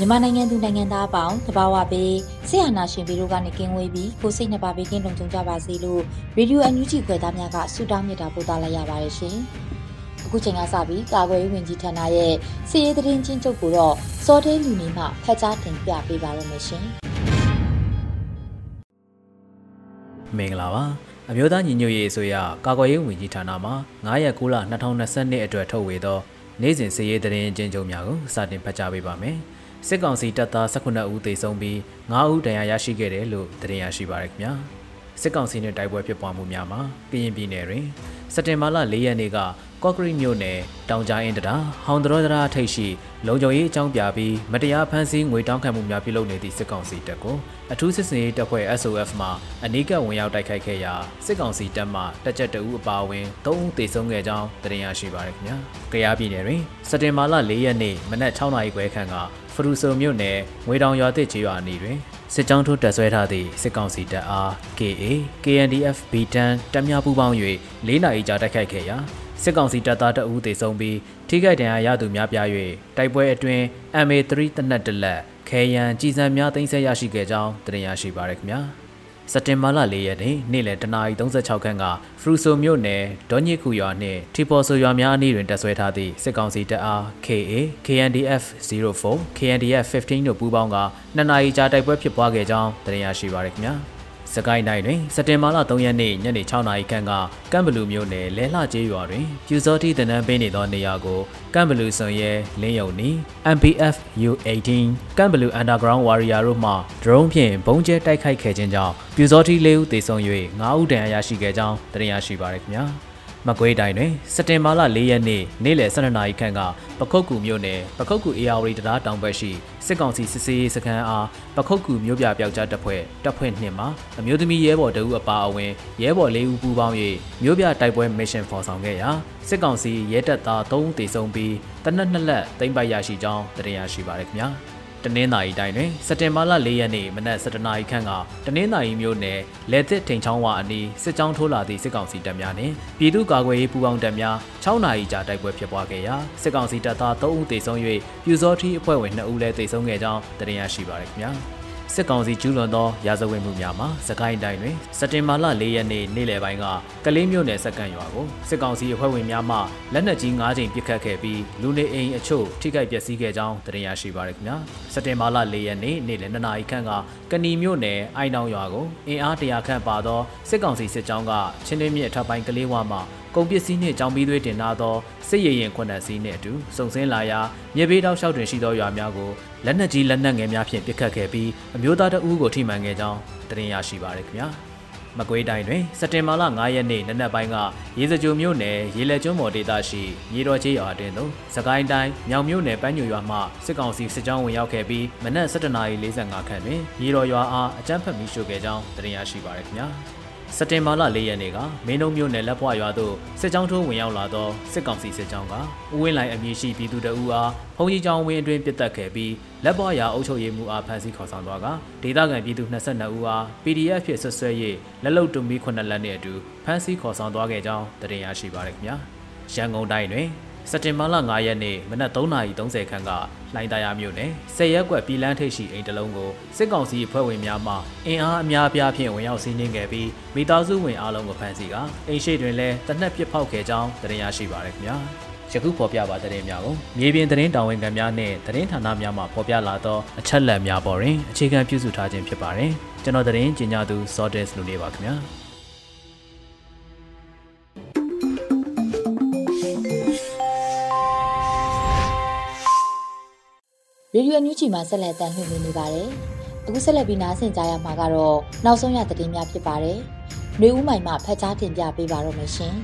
မြန်မာနိုင်ငံသူနိုင်ငံသားအပေါင်းတဘာဝပေးဆရာနာရှင်ပြီးတို့ကနေကင်းဝေးပြီးကိုစိတ်နှစ်ပါးပေးကင်းလုံခြုံကြပါစေလို့ရေဒီယိုအန်ယူဂျီခွဲသားများကဆုတောင်းမြတ်တာပို့သလိုက်ရပါတယ်ရှင်။အခုချိန်ကစပြီးကာကွယ်ရေးဝန်ကြီးဌာနရဲ့စီရေးသတင်းချင်းချုပ်ကိုတော့စောတဲလူနေမှဖတ်ကြားတင်ပြပေးပါရမရှင်။မင်္ဂလာပါအမျိုးသားညီညွတ်ရေးအစိုးရကာကွယ်ရေးဝန်ကြီးဌာနမှ9ရက်9လ2022အတွက်ထုတ်ဝေသော နေ့စဉ်စီရေးသတင်းချင်းချုပ်များကိုစတင်ဖတ်ကြားပေးပါမယ်။ စစ်ကောင်စီတပ်သား18ဦးသေဆုံးပြီး9ဦးဒဏ်ရာရရှိခဲ့တယ်လို့သတင်းရရှိပါရခင်ဗျာစစ်ကောင်စီနဲ့တိုက်ပွဲဖြစ်ပွားမှုများမှာကရင်ပြည်နယ်တွင် စက်တင်ဘာလ4ရက်နေ့ကကော့ကရိမြို့နယ်တောင်ကြားအင်းတရာဟောင်တရောတရာထိပ်ရှိလုံခြုံရေးအကြောင်းပြပြီးမတရားဖမ်းဆီးငွေတောင်းခံမှုများပြုလုပ်နေသည့်စစ်ကောင်စီတပ်ကိုအထူးစစ်စင်ရေးတပ်ဖွဲ့ SOF မှအနီးကပ်ဝင်ရောက်တိုက်ခိုက်ခဲ့ရာစစ်ကောင်စီတပ်မှတပ်ချက်တအူးအပါအဝင်3ဦးသေဆုံးခဲ့ကြောင်းသတင်းရရှိပါရခင်ဗျာ။ကြရားပြည်နယ်တွင်စက်တင်ဘာလ4ရက်နေ့မနက်6နာရီခွဲခန့်ကဖရူဆိုမြို့နယ်ငွေတောင်ရွာသစ်ကျေးရွာနေတွင်စစ်ကြောင်းထိုးတက်ဆွဲထားသည့်စစ်ကောင်စီတပ်အား KA KNDF B10 တပ်များပူးပေါင်း၍၄နာရီကြာတိုက်ခိုက်ခဲ့ရာစစ်ကောင်စီတပ်သားတအူးသေဆုံးပြီးထိခိုက်ဒဏ်ရာရသူများပြား၍တိုက်ပွဲအတွင်း MA3 တနက်တလက်ခဲယံကြီးစံများသိမ်းဆည်းရရှိခဲ့ကြောင်းတင်ရရှိပါရခင်ဗျာစက်တင်ဘာလ၄ရက်နေ့နေ့လယ်တနာရီ36ခန်းကဖရူဆိုမြို့နယ်ဒေါညစ်ခုရွာနှင့်ထီပေါ်ဆိုရွာများအနီးတွင်တပ်ဆွဲထားသည့်စစ်ကောင်စီတပ်အား KA KNDF 04 KNDF 15တို့ပူးပေါင်းကနှစ်နာရီကြာတိုက်ပွဲဖြစ်ပွားခဲ့ကြောင်းတင်ရရှိပါရခင်ဗျာ စကိုင်းတိုင်းတွင်စက်တင်ဘာလ3ရက်နေ့ညနေ6နာရီခန့်ကကမ်ဘလူမြို့နယ်လဲလှကျေးရွာတွင်ပြူစောတိတနန်းပေးနေသောနေရာကိုကမ်ဘလူစွန်ရဲလင်းယုံနီ MPF U18 ကမ်ဘလူ Underground Warrior တို့မှ drone ဖြင့်ဘုံကျဲတိုက်ခိုက်ခဲ့ခြင်းကြောင့်ပြူစောတိ၄ဦးသေဆုံး၍9ဦးဒဏ်ရာရရှိခဲ့ကြောင်းတင်ရရှိပါရခင်ဗျာ။ မကွေးတိုင်းတွင်စက်တင်ဘာလ၄ရက်နေ့နေ့လယ်12နာရီခန့်ကပခုတ်ကူမြို့နယ်ပခုတ်ကူအေယာဝတီတရားတောင်ဘက်ရှိစစ်ကောင်စီစစ်စေးစခန်းအားပခုတ်ကူမြို့ပြပျောက်ကြားတပ်ဖွဲ့တပ်ဖွဲ့နှင့်မှအမျိုးသမီးရဲဘော်တအုပ်အပါအဝင်ရဲဘော်၄ဦးပူးပေါင်း၍မြို့ပြတိုက်ပွဲမစ်ရှင်ဖော်ဆောင်ခဲ့ရာစစ်ကောင်စီရဲတပ်သား3ဦးသေဆုံးပြီးတနက်နှစ်လက်သိမ်းပိုက်ရရှိကြောင်းတင်ရရှိပါရခင်ဗျာ။ တနင်္သာရီတိုင်းတွင်စက်တင်ဘာလ၄ရက်နေ့မနက်7:00နာရီခန့်ကတနင်္သာရီမြို့နယ်လက်သစ်ထိန်ချောင်းဝအနီးစစ်ကြောင်းထိုးလာသည့်စစ်ကောင်စီတပ်များနှင့်ပြည်သူ့ကာကွယ်ရေးပူးပေါင်းတပ်များ6နာရီကြာတိုက်ပွဲဖြစ်ပွားခဲ့ရာစစ်ကောင်စီတပ်သား3ဦးသေဆုံး၍ပြူစောထီအဖွဲ့ဝင်2ဦးလည်းသေဆုံးခဲ့ကြောင်းသိရရှိပါရခင်ဗျာ။ စစ်ကောင်စီကျူးလွန်သောရာဇဝတ်မှုများမှာစကိုင်းတိုင်းတွင်စက်တင်ဘာလ၄ရက်နေ့နေ့လယ်ပိုင်းကကလေးမြို့နယ်စက္ကန့်ရွာကိုစစ်ကောင်စီအဖွဲ့ဝင်များမှလက်နက်ကြီး၅ချိန်ပစ်ခတ်ခဲ့ပြီးလူနေအိမ်အချို့ထိခိုက်ပျက်စီးခဲ့ကြောင်းသိရရှိပါရခင်ဗျာစက်တင်ဘာလ၄ရက်နေ့နေ့လယ်၂နာရီခန့်ကကဏီမြို့နယ်အိုင်နောင်ရွာကိုအင်အားတရာခန့်ပါသောစစ်ကောင်စီစစ်ကြောင်းကချင်းတွင်းမြစ်အထက်ပိုင်းကလေးဝါမှာကုန်ပစ္စည်းနှင့်ကြောင်ပြီးသွေးတင်လာသောစစ်ရရင်ခွနက်စီးနှင့်အတူစုံစင်းလာရာမြေဘေးတောက်လျှောက်တွင်ရှိသောရွာများကို လက်နက်ကြီးလက်နက်ငယ်များဖြင့်ပစ်ခတ်ခဲ့ပြီးအမျိုးသားတအူးကိုထိမှန်ခဲ့ကြောင်းတင်ရရှိပါရခင်ဗျာမကွေးတိုင်းတွင်စက်တင်ဘာလ9ရက်နေ့နနက်ပိုင်းကရေစကြိုမြို့နယ်ရေလက်ကျွန်းမော်ဒေသရှိမြေတော်ကျေးရွာအတွင်းသို့စကိုင်းတိုင်းမြောင်မြို့နယ်ပန်းညိုရွာမှစစ်ကောင်စီစစ်ကြောင်းဝင်ရောက်ခဲ့ပြီးမနက်7:45ခန့်တွင်မြေတော်ရွာအားအကြမ်းဖက်မိရှို့ခဲ့ကြောင်းတင်ရရှိပါရခင်ဗျာ စက်တင်ဘာလ၄ရက်နေ့ကမင်းတို့မြို့နယ်လက်ဖွာရွာသို့စစ်ကြောင်းထိုးဝင်ရောက်လာသောစစ်ကောင်စီစစ်ကြောင်းကဦးဝင်းလိုင်အမည်ရှိပြည်သူတအူအားဖုန်ကြီးကျောင်းဝင်းအတွင်းပစ်တက်ခဲ့ပြီးလက်ပွားရာအုပ်ချုပ်ရေးမှူးအားဖမ်းဆီးခေါ်ဆောင်သွားကဒေသခံပြည်သူ22ဦးအား PDF ဖြစ်ဆွဆွဲ၍လက်လုံတူမီ9လက်နှင့်အတူဖမ်းဆီးခေါ်ဆောင်သွားခဲ့ကြောင်းတင်ရရှိပါရခင်ဗျာရန်ကုန်တိုင်းတွင် စက်တင်ဘာလ9ရက်နေ့မနက်3:30ခန်းကလိုင်းတရားမြို့နယ်ဆယ်ရက်ကွက်ပြည်လန်းထိပ်ရှိအိမ်တလုံးကိုစစ်ကောင်စီဖွဲ့ဝင်များမှအင်အားအများအပြားဖြင့်ဝင်ရောက်စီးနင်းခဲ့ပြီးမိသားစုဝင်အားလုံးကိုဖမ်းဆီးကအိမ်ရှိတွင်လည်းတနက်ပစ်ဖောက်ခဲ့ကြောင်းသိရရှိပါရခင်ဗျာယခုဖော်ပြပါသတင်းများကိုမြေပြင်သတင်းတာဝန်ခံများနဲ့သတင်းဌာနများမှဖော်ပြလာသောအချက်အလက်များပေါ်တွင်အခြေခံပြုစုထားခြင်းဖြစ်ပါတယ်ကျွန်တော်သတင်းကြီးညာသူ Sortes လူနေပါခင်ဗျာ ရေဒီယိုညူချီမှာဆက်လက်တင်ပြနေပါတယ်။အခုဆက်လက်ပြီးနားဆင်ကြရမှာကတော့နောက်ဆုံးရသတင်းများဖြစ်ပါတယ်။နှွေဦးမိုင်မှဖတ်ကြားတင်ပြပေးပါတော့မယ်ရှင်။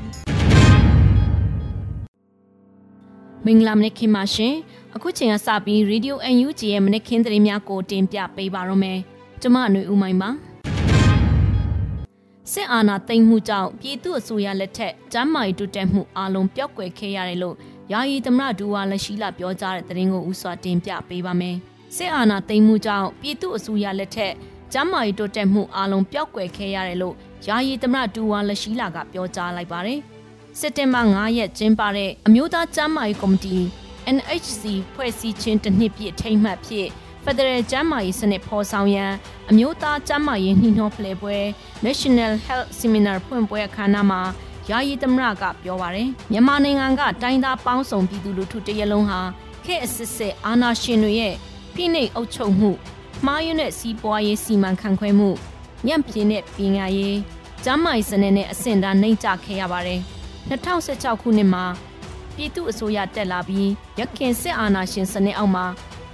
မင်္ဂလာမနေ့ခင်ပါရှင်။အခုချိန်ကစပြီး Radio UNG ရဲ့မနေ့ခင်သတင်းများကိုတင်ပြပေးပါတော့မယ်။ကျွန်မနှွေဦးမိုင်ပါ။စစ်အာဏာသိမ်းမှုကြောင့်ပြည်သူအစိုးရလက်ထက်ကျန်းမာရေးတိုးတက်မှုအလုံးပျောက်ကွယ်ခဲ့ရတယ်လို့ ယာယီသမရဒူဝါလက်ရှိလာပြောကြားတဲ့သတင်းကိုဥစွာတင်ပြပေးပါမယ်။စစ်အာဏာသိမ်းမှုကြောင့်ပြည်သူအစိုးရလက်ထက်ကျန်းမာရေးတိုးတက်မှုအလုံးပျောက်ကွယ်ခဲ့ရတယ်လို့ယာယီသမရဒူဝါလက်ရှိလာကပြောကြားလိုက်ပါတယ်။စက်တင်ဘာ9ရက်ကျင်းပတဲ့အမျိုးသားကျန်းမာရေးကော်မတီ NHC ဖွဲ့စည်းခြင်းတစ်နှစ်ပြည့်ထိမ်းမှတ်ဖြစ်ဖက်ဒရယ်ကျန်းမာရေးစနစ်ဖော်ဆောင်ရန်အမျိုးသားကျန်းမာရေးနှီးနှောဖလှယ်ပွဲ National Health Seminar ဖွင့်ပွဲအခမ်းအနားမှာ ယာယီသမရကပြောပါရယ်မြန်မာနိုင်ငံကတိုင်းသားပေါင်းစုံပြည်သူလူထုတရလုံးဟာခေတ်အစစ်စစ်အာဏာရှင်တွေရဲ့ဖိနှိပ်အုပ်ချုပ်မှုမှားယွင်းတဲ့စီးပွားရေးစီမံခန့်ခွဲမှုညံ့ပြင်းတဲ့ပညာရေးကျန်းမာရေးစနစ်နဲ့အဆင့်တန်းနှိမ့်ကျခဲ့ရပါတယ်2016ခုနှစ်မှာပြည်သူအစိုးရတက်လာပြီးရခင်စစ်အာဏာရှင်စနစ်အောက်မှာ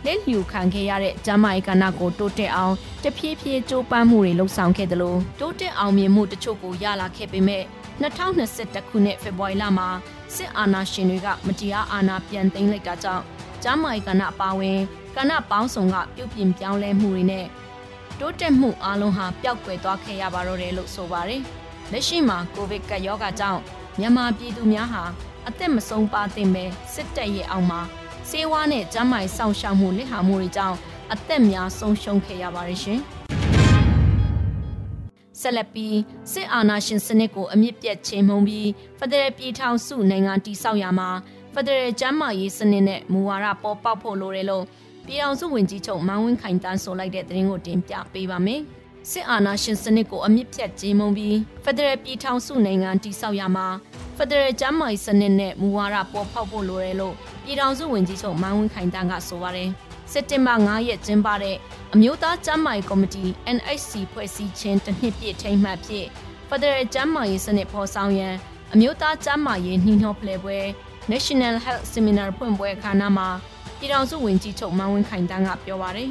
လက်လျူခံခဲ့ရတဲ့ကျမ်းမာရေးကဏ္ဍကိုတိုးတက်အောင်တဖြည်းဖြည်းကြိုးပမ်းမှုတွေလှုပ်ဆောင်ခဲ့တယ်လို့တိုးတက်အောင်မြင်မှုတချို့ကိုရလာခဲ့ပေမဲ့ 2021ခုနှစ်ဖေဖော်ဝါရီလမှာစစ်အာဏာရှင်တွေကမတရားအာဏာပြန်သိမ်းလိုက်တာကြောင့်ကျမ်းမာရေးကဏ္ဍအပါအဝင်ကဏ္ဍပေါင်းစုံကပြုပြင်ပြောင်းလဲမှုတွေနဲ့တိုးတက်မှုအလုံးဟာပျောက်ကွယ်သွားခဲ့ရပါတော့တယ်လို့ဆိုပါတယ်။လက်ရှိမှာကိုဗစ်ကပ်ရောဂါကြောင့်မြန်မာပြည်သူများဟာအသက်မဆုံးပါသင့်ပဲစစ်တပ်ရဲ့အောက်မှာစေဝါနဲ့ကျန်းမာရေးစောင့်ရှောက်မှုလက်ဟာမှုတွေကြောင့်အသက်များဆုံးရှုံးခဲ့ရပါတယ်ရှင်။ ဆက်လက်ပြီးစစ်အာဏာရှင်စနစ်ကိုအမြင့်ပြတ်ချိန်မှုပြီးဖက်ဒရယ်ပြည်ထောင်စုနိုင်ငံတည်ဆောက်ရမှာဖက်ဒရယ်ကျန်းမာရေးစနစ်နဲ့မူဝါဒပေါ်ပေါက်ဖို့လိုတယ်လို့ပြည်ထောင်စုဝန်ကြီးချုပ်မန်းဝင်းခိုင်တန်းဆိုလိုက်တဲ့သတင်းကိုတင်ပြပေးပါမယ်။စစ်အာဏာရှင်စနစ်ကိုအမြင့်ပြတ်ချိန်မှုပြီးဖက်ဒရယ်ပြည်ထောင်စုနိုင်ငံတည်ဆောက်ရမှာဖက်ဒရယ်ကျန်းမာရေးစနစ်နဲ့မူဝါဒပေါ်ပေါက်ဖို့လိုတယ်လို့ပြည်ထောင်စုဝန်ကြီးချုပ်မန်းဝင်းခိုင်တန်းကဆိုပါတယ်။ စက်တင်ဘာ9ရက်ကျင်းပတဲ့အမျိုးသားကျန်းမာရေးကော်မတီ NHC ဖွဲ့စည်းခြင်းတစ်နှစ်ပြည့်ထိမ်းမှတ်ဖြစ်ဖက်ဒရယ်ကျန်းမာရေးစနစ်ဖော်ဆောင်ရန်အမျိုးသားကျန်းမာရေးနှီးနှောဖလှယ်ပွဲ National Health Seminar ဖွင့်ပွဲအခမ်းအနားမှာပြည်ထောင်စုဝန်ကြီးချုပ်မန်းဝင်းခိုင်တန်းကပြောပါရယ်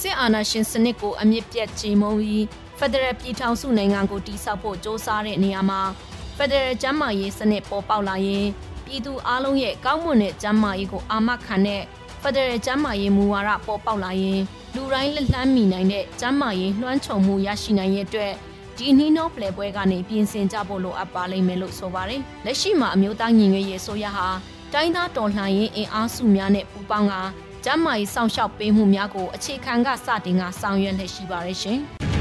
စစ်အာဏာရှင်စနစ်ကိုအမြင့်ပြတ်ချိန်မုံပြီးဖက်ဒရယ်ပြည်ထောင်စုနိုင်ငံကိုတည်ဆောက်ဖို့စ조사တဲ့နေရာမှာဖက်ဒရယ်ကျန်းမာရေးစနစ်ပေါ်ပေါက်လာရင်ပြည်သူအလုံးရဲ့ကောင်းမွန်တဲ့ကျန်းမာရေးကိုအာမခံတဲ့ ဖက်ဒရယ်ကျန်းမာရေးမူဝါဒပေါ်ပေါက်လာရင်လူတိုင်းလက်လှမ်းမီနိုင်တဲ့ကျန်းမာရေးလွှမ်းခြုံမှုရရှိနိုင်ရဲ့အတွက်ဒီနှီးနှောဖလှယ်ပွဲကနေပြင်ဆင်ကြဖို့လိုအပ်ပါလိမ့်မယ်လို့ဆိုပါတယ်။လက်ရှိမှာအမျိုးသားညီညွတ်ရေးဆိုရဟာတိုင်းသားတော်လှန်ရေးအင်အားစုများနဲ့ပူးပေါင်းကကျန်းမာရေးစောင့်ရှောက်ပေးမှုများကိုအခြေခံကစတင်ကဆောင်ရွက်လက်ရှိပါရရှင်။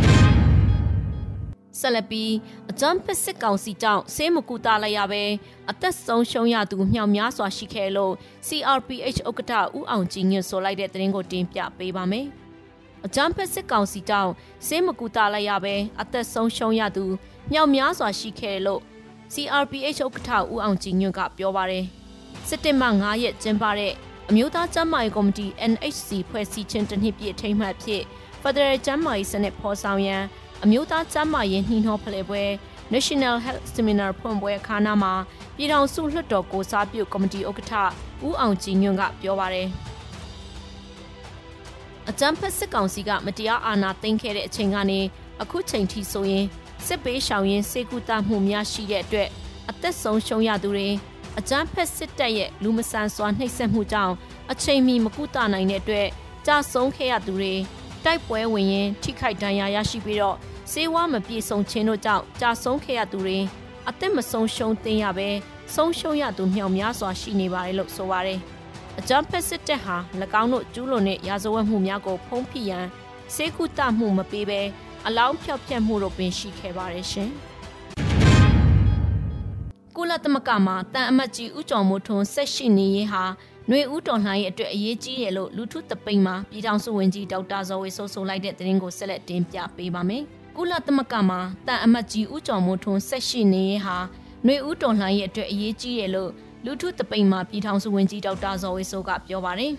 ဆက်လက်ပြီးအကြမ်းဖက်စစ်ကောင်စီကြောင့်ဆေးမကူတာလိုက်ရပဲအသက်ဆုံးရှုံးရသူမြောက်များစွာရှိခဲ့လို့ CRPH ဥက္ကဋ္ဌဦးအောင်ကြည်ညွတ်ဆိုလိုက်တဲ့သတင်းကိုတင်ပြပေးပါမယ်။အကြမ်းဖက်စစ်ကောင်စီကြောင့်ဆေးမကူတာလိုက်ရပဲအသက်ဆုံးရှုံးရသူမြောက်များစွာရှိခဲ့လို့ CRPH ဥက္ကဋ္ဌဦးအောင်ကြည်ညွတ်ကပြောပါတယ်။စစ်တင်ဘာ9ရက်ကျင်းပတဲ့အမျိုးသားကျန်းမာရေးကော်မတီ NHC ဖွဲ့စည်းခြင်းတစ်နှစ်ပြည့်ထိမ်းမှတ်ဖြစ်ဖက်ဒရယ်ကျန်းမာရေးစနစ်ဖော်ဆောင်ရန် အမျိုးသားကျန်းမာရေးနှီးနှောဖလှယ်ပွဲ National Health Seminar ဖွင့်ပွဲအခမ်းအနားမှာပြည်ထောင်စုလွှတ်တော်ကိုစားပြုကော်မတီဥက္ကဋ္ဌဦးအောင်ကြည်ညွန့်ကပြောပါရယ်အကြံဖက်စစ်ကောင်စီကမတရားအာဏာသိမ်းခဲ့တဲ့အချိန်ကနေအခုချိန်ထိဆိုရင်စစ်ပေးရှောင်ရင်စေကူတာမှုများရှိတဲ့အတွက်အသက်ဆုံးရှုံးရသူတွေအကြမ်းဖက်စစ်တပ်ရဲ့လူမဆန်စွာနှိပ်စက်မှုကြောင့်အချိန်မီမကုသနိုင်တဲ့အတွက်ကြာဆုံးခဲ့ရသူတွေတိုက်ပွဲဝင်ရင်ထိခိုက်ဒဏ်ရာရရှိပြီးတော့ စေဝါမပြေဆုံးခြင်းတို့ကြောင့်ကြာဆုံးခဲ့ရသူတွေအသက်မဆုံးရှုံးသင်ရပဲဆုံးရှုံးရသူမြောက်များစွာရှိနေပါတယ်လို့ဆိုပါတယ်။အကြမ်းဖက်စစ်တပ်ဟာ၎င်းတို့ကျူးလွန်တဲ့ရာဇဝတ်မှုများကိုဖုံးဖိရန်စေကုတမှုမပေးဘဲအလောင်းဖြောက်ပြက်မှုတို့ပင်ရှိခဲ့ပါတယ်ရှင်။ကုလသမဂ္ဂမှာတန်အမတ်ကြီးဦးကျော်မိုးထွန်းဆက်ရှိနေရေးဟာຫນွေဦးတော်လှန်ရေးအတွက်အရေးကြီးတယ်လို့လူထုတပိန်မှာပြည်ထောင်စုဝန်ကြီးဒေါက်တာဇော်ဝေဆိုးဆိုလိုက်တဲ့သတင်းကိုဆက်လက်တင်ပြပေးပါမယ်။ ကုလသမဂ္ဂမှာတန်အမတ်ကြီးဦးကျော်မိုးထွန်းဆက်ရှိနေရေးဟာຫນွေဦးတော်လှန်ရေးအတွက်အရေးကြီးတယ်လို့လူထုတပိန်မှာပြည်ထောင်စုဝန်ကြီးဒေါက်တာဇော်ဝေဆိုးကပြောပါတယ်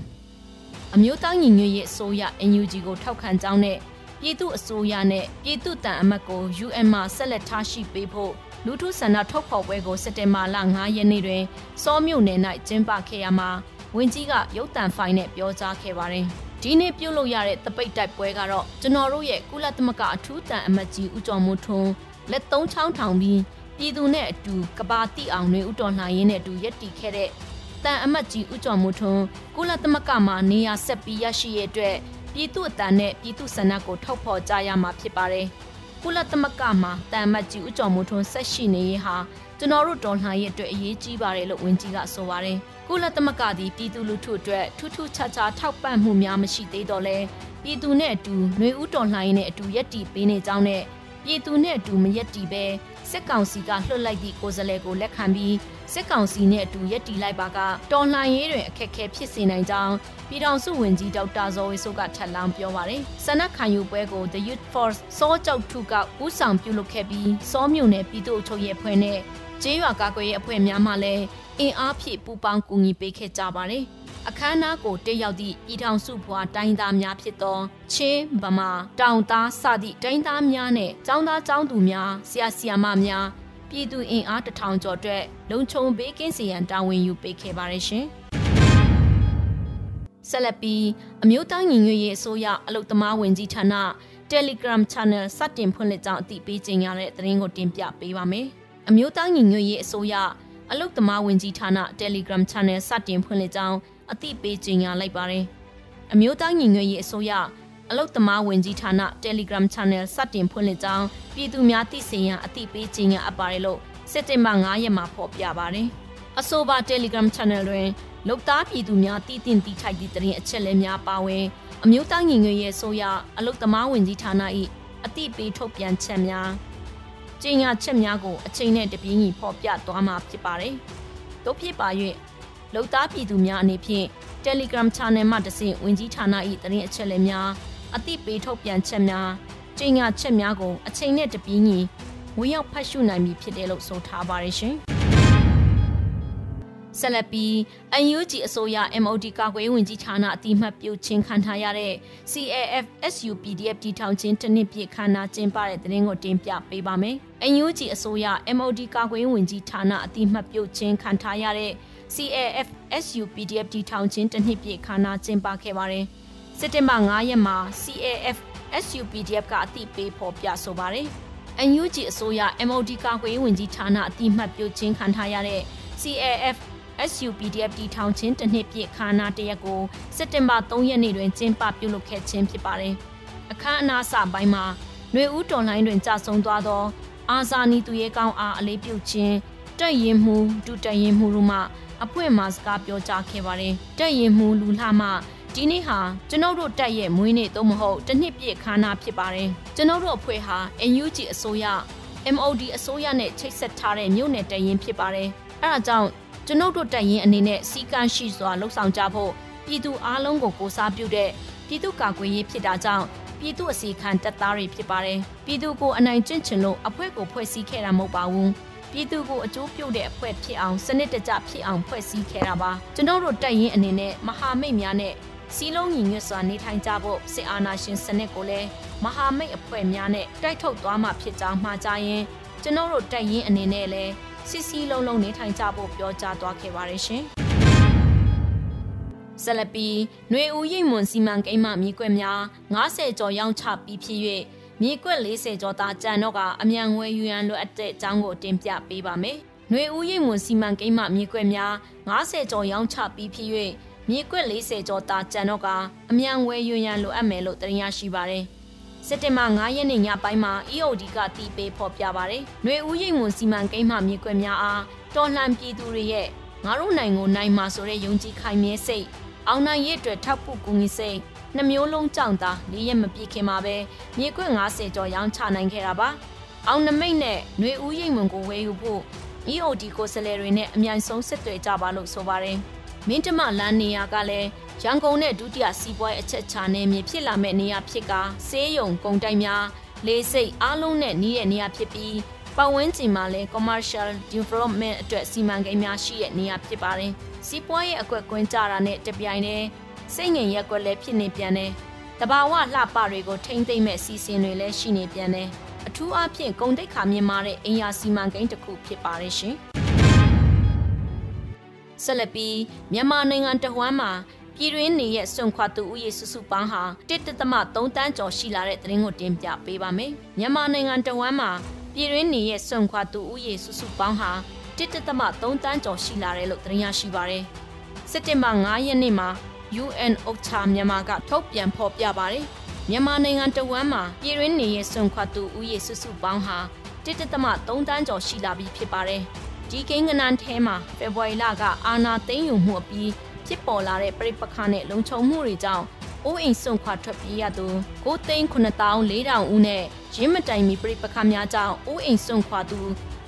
။အမျိုးသားညီညွတ်ရေးအစိုးရ NUG ကိုထောက်ခံကြောင်းနဲ့ပြည်သူအစိုးရနဲ့ပြည်သူတန်အမတ်ကို UN မှာဆက်လက်ထားရှိပေးဖို့လူထုဆန္ဒထုတ်ဖော်ပွဲကိုစက်တင်ဘာလ9ရက်နေ့တွင်စောမြို့နယ်၌ကျင်းပခဲ့ရမှာဝန်ကြီးကရုပ်တံဖိုင်နဲ့ပြောကြားခဲ့ပါတယ်။ ဒီနေ့ပြုလုပ်ရတဲ့တပိတ်တိုက်ပွဲကတော့ကျွန်တော်တို့ရဲ့ကုလသမဂ္ဂအထူးတန်အမတ်ကြီးဦးကျော်မိုးထွန်းလက်သုံးချောင်းထောင်ပြီးပြည်သူနဲ့အတူကဘာတိအောင်တွေဥတော်လှန်ရင်းနဲ့အတူရက်တီခဲ့တဲ့တန်အမတ်ကြီးဦးကျော်မိုးထွန်းကုလသမဂ္ဂမှာနေရာဆက်ပြီးရရှိရတဲ့အတွက်ပြည်သူအတန်နဲ့ပြည်သူဆန္ဒကိုထုတ်ဖော်ကြရမှာဖြစ်ပါတယ်။ကုလသမဂ္ဂမှာတန်အမတ်ကြီးဦးကျော်မိုးထွန်းဆက်ရှိနေရင်ဟာကျွန်တော်တို့တော်လှန်ရေးအတွက်အရေးကြီးပါတယ်လို့ဝန်ကြီးကဆိုပါတယ်။ ကုလသမဂ္ဂသည်ပြည်သူလူထုအတွက်ထူးထူးခြားခြားထောက်ပံ့မှုများမရှိသေးတော့လဲပြည်သူနဲ့အတူຫນွေဦးတော်လှန်ရေးနဲ့အတူရက်တီပေးနေကြောင်းနဲ့ပြည်သူနဲ့အတူမရက်တီပဲစစ်ကောင်စီကလွှတ်လိုက်သည့်ကိုယ်စားလှယ်ကိုလက်ခံပြီးစစ်ကောင်စီနဲ့အတူရက်တီလိုက်ပါကတော်လှန်ရေးတွင်အခက်အခဲဖြစ်စေနိုင်ကြောင်းပြည်ထောင်စုဝန်ကြီးဒေါက်တာဇော်ဝေဆိုးကထပ်လောင်းပြောပါတယ်။ဆန္ဒခံယူပွဲကို The Youth Force စောကြောက်ထုကဥဆောင်ပြုလုပ်ခဲ့ပြီးစောမြို့နယ်ပြည်သူ့အုပ်ချုပ်ရေးအဖွဲ့နဲ့ကျေးရွာကာကွယ်ရေးအဖွဲ့များမှလည်း အင်အားဖြည့်ပူးပေါင်းကူညီပေးခဲ့ကြပါတယ်။အခမ်းအနားကိုတက်ရောက်သည့်ပြည်ထောင်စုဘွားတိုင်းသားများဖြစ်သောချင်းဗမာတောင်သားစသည့်တိုင်းသားများနဲ့ចောင်းသားចောင်းသူများဆရာဆရာမများပြည်သူအင်အားတထောင်ကျော်အတွက်လုံခြုံဘေးကင်းစေရန်တာဝန်ယူပေးခဲ့ပါတယ်ရှင်ဆက်လက်ပြီးအမျိုးသားညီညွတ်ရေးအစိုးရအလုသမားဝင်ကြီးဌာန Telegram Channel စတင်ဖွင့်လှစ်ကြောင်းအသိပေးကြေညာတဲ့သတင်းကိုတင်ပြပေးပါမယ်။အမျိုးသားညီညွတ်ရေးအစိုးရ အလုသမားဝင်ကြီးဌာန Telegram Channel စတင်ဖွင့်လှစ်ကြောင်းအသိပေးကြေညာလိုက်ပါတယ်။အမျိုးသားညီညွတ်ရေးအစိုးရအလုတ်သမားဝင်ကြီးဌာန Telegram Channel စတင်ဖွင့်လှစ်ကြောင်းပြည်သူများသိစေရန်အသိပေးကြေညာအပ်ပါတယ်လို့စက်တင်ဘာ9ရက်မှာဖော်ပြပါတယ်။အဆိုပါ Telegram Channel တွင်လုတ်သားပြည်သူများတည်တင်တည်ထိုက်သည့်တရင်အချက်အလက်များပါဝင်အမျိုးသားညီညွတ်ရေးအစိုးရအလုတ်သမားဝင်ကြီးဌာန၏အသိပေးထုတ်ပြန်ချက်များ ကြေညာချက်များကိုအချိန်နဲ့တပြေးညီဖော်ပြသွားမှာဖြစ်ပါတယ်။တို့ဖြစ်ပါ၍လုံသားပြည်သူများအနေဖြင့် Telegram Channel မှတဆင့်ဝင်ကြီးဌာန၏သတင်းအချက်အလက်များအသိပေးထုတ်ပြန်ချက်များကြေညာချက်များကိုအချိန်နဲ့တပြေးညီဝင်ရောက်ဖတ်ရှုနိုင်ပြီဖြစ်တယ်လို့ဆိုထားပါတယ်ရှင်။ ဆက်လက်ပြီး UNG အစိုးရ MOD ကာကွယ်ဝင်ကြီးဌာနအတိမတ်ပြုချင်းခံထားရတဲ့ CAF SUPDF တီထောင်ချင်းတနစ်ပြည့်ခန္ဓာကျင်းပတဲ့သတင်းကိုတင်ပြပေးပါမယ်။ UNG အစိုးရ MOD ကာကွယ်ဝင်ကြီးဌာနအတိမတ်ပြုချင်းခံထားရတဲ့ CAF SUPDF တီထောင်ချင်းတစ်နှစ်ပြည့်ခါနာကျင်းပခဲ့ပါတယ်။စက်တင်ဘာ9ရက်မှာ CAF SUPDF ကအတိပေးဖော်ပြဆိုပါတယ်။ NUG အစိုးရ MOD ကာကွယ်ရေးဝန်ကြီးဌာနအတိမှတ်ပြုခြင်းခံထားရတဲ့ CAF SUPDF တီထောင်ချင်းတစ်နှစ်ပြည့်ခါနာတရက်ကိုစက်တင်ဘာ3ရက်နေ့တွင်ကျင်းပပြုလုပ်ခဲ့ခြင်းဖြစ်ပါတယ်။အခမ်းအနားစပိုင်းမှာຫນွေဦးတော်လိုင်းတွင်ကြာဆုံးသွားသော အာဇာနည်သူရဲကောင်းအားအလေးပြုခြင်းတက်ရင်မှုဒုတက်ရင်မှုတို့မှအဖွင့်မှာစကားပြောကြားခဲ့ပါတယ်။တက်ရင်မှုလူလှမှဒီနေ့ဟာကျွန်ုပ်တို့တက်ရဲ့မွေးနေ့သို့မဟုတ်တစ်နှစ်ပြည့်ခါနာဖြစ်ပါတယ်။ကျွန်ုပ်တို့အဖွဲ့ဟာ NUG အစိုးရ MOD အစိုးရနဲ့ချိတ်ဆက်ထားတဲ့မြို့နယ်တရင်ဖြစ်ပါတယ်။အဲဒါကြောင့် ကျွန်ုပ်တို့တရင်အနေနဲ့စီကံရှိစွာလှုပ်ဆောင်ကြဖို့ပြည်သူအားလုံးကိုကိုစားပြုတဲ့ပြည်သူကာကွယ်ရေးဖြစ်တာကြောင့်ပြည်သူအစီခံတပ်သားတွေဖြစ်ပါတယ်။ပြည်သူကိုအနိုင်ကျင့်ချင်လို့အဖွဲ့ကိုဖွဲ့စည်းခဲ့တာမဟုတ်ပါဘူး။ပြည်သူကိုအကျိုးပြုတဲ့အဖွဲ့ဖြစ်အောင်စနစ်တကျဖြစ်အောင်ဖွဲ့စည်းခဲ့တာပါကျွန်တော်တို့တက်ရင်အနေနဲ့မဟာမိတ်များနဲ့စီလုံးညီညွတ်စွာနေထိုင်ကြဖို့စစ်အာဏာရှင်စနစ်ကိုလည်းမဟာမိတ်အဖွဲ့များနဲ့တိုက်ထုတ်သွားမှာဖြစ်ကြောင်းမှာကြားရင်ကျွန်တော်တို့တက်ရင်အနေနဲ့လည်း စစ်စီလုံးလုံးနေထိုင်ကြဖို့ပြောကြားသွားခဲ့ပါတယ်ရှင်ဆလပီຫນွေဦးရိတ်မွန်စီမံကိန်းမှမြေကွက်များ90ကျော်ရောင်းချပြီးဖြစ်၍မြေကွက်40ကျော်သားကြံတော့ကအမြန်ငွေယူရန်လိုအပ်တဲ့အကြောင်းကိုတင်ပြပေးပါမယ်။ຫນွေဦးရိပ်မွန်စီမံကိန်းမှမြေကွက်များ90ကျော်ရောင်းချပြီးဖြစ်၍မြေကွက်40ကျော်သားကြံတော့ကအမြန်ငွေယူရန်လိုအပ်မယ်လို့တင်ရရှိပါတယ်။ စက်တင်ဘာ9ရက်နေ့ညပိုင်းမှာ EOD ကတီးပေးဖော်ပြပါတယ်။ຫນွေဦးရိပ်မွန်စီမံကိန်းမှမြေကွက်များအားတော်လှန်ပြည်သူတွေရဲ့ငါတို့နိုင်ကိုနိုင်မှာဆိုတဲ့ယုံကြည်ခိုင်မြဲစိတ်အောင်နိုင်ရဲ့အတွက်ထောက်ဖို့ကူညီစိတ်နှမျိုးလုံးကြောင့်သာ၄ရက်မပြည့်ခင်မှာပဲမြေကွက်90ကျော်ရောင်းချနိုင်ခဲ့တာပါအောင်နမိတ်နဲ့ຫນွေဦးရိပ်မွန်ကိုဝယ်ယူဖို့ EOD ကိုစလဲတွေနဲ့အမြိုင်ဆုံးစစ်တွေကြပါလို့ဆိုပါတယ် မင်းတမလန်းနေရာကလည်းရန်ကုန်နဲ့ဒုတိယစီးပွားရေးအချက်ချာနေမြေဖြစ်လာမဲ့နေရာဖြစ်ကဆေးရုံကုန်တိုက်များလေးစိတ်အားလုံးနဲ့နီးတဲ့နေရာဖြစ်ပြီးပတ်ဝန်းကျင်မှာလည်း commercial development အတွက်စီမံကိန်းများရှိတဲ့နေရာဖြစ်ပါတယ်။စီးပွားရေးအကွက်ကွင်းကြတာနဲ့တပြိုင်တည်းစိတ်ငြိမ်ရက်ကွက်လည်းဖြစ်နေပြန်တယ်။တဘာဝလှပတွေကိုထိမ့်သိမ့်မဲ့စီစဉ်တွေလည်းရှိနေပြန်တယ်။အထူးအဖြင့်ဂုံတိတ်ခါမြင်မာတဲ့အင်ယာစီမံကိန်းတစ်ခုဖြစ်ပါတယ်ရှင်။ ဆက်လက်ပြီးမြန်မာနိုင်ငံတဝမ်းမှာပြည်တွင်းနေရဲ့စွန့်ခွာသူဦးရေစုစုပေါင်းဟာ1.3တန်းကျော်ရှိလာတဲ့သတင်းကိုတင်ပြပေးပါမယ်။မြန်မာနိုင်ငံတဝမ်းမှာပြည်တွင်းနေရဲ့စွန့်ခွာသူဦးရေစုစုပေါင်းဟာ1.3တန်းကျော်ရှိလာတယ်လို့သတင်းရရှိပါရယ်။စက်တင်ဘာ9ရက်နေ့မှာ UN OCHA မြန်မာကထုတ်ပြန်ဖော်ပြပါတယ်။မြန်မာနိုင်ငံတဝမ်းမှာပြည်တွင်းနေရဲ့စွန့်ခွာသူဦးရေစုစုပေါင်းဟာ1.3တန်းကျော်ရှိလာပြီဖြစ်ပါတယ်။ ဒီကိန်းကနန်းထဲမှာဖေဖော်ဝါရီလကအာနာသိမ်းယူမှုအပြီးဖြစ်ပေါ်လာတဲ့ပြိပခါနဲ့လုံခြုံမှုတွေကြောင့်အိုးအိမ်စွန့်ခွာထွက်ပြေးရသူ9သိန်း9400ဦးနဲ့ရင်းမတိုင်မီပြိပခါများကြောင့်အိုးအိမ်စွန့်ခွာသူ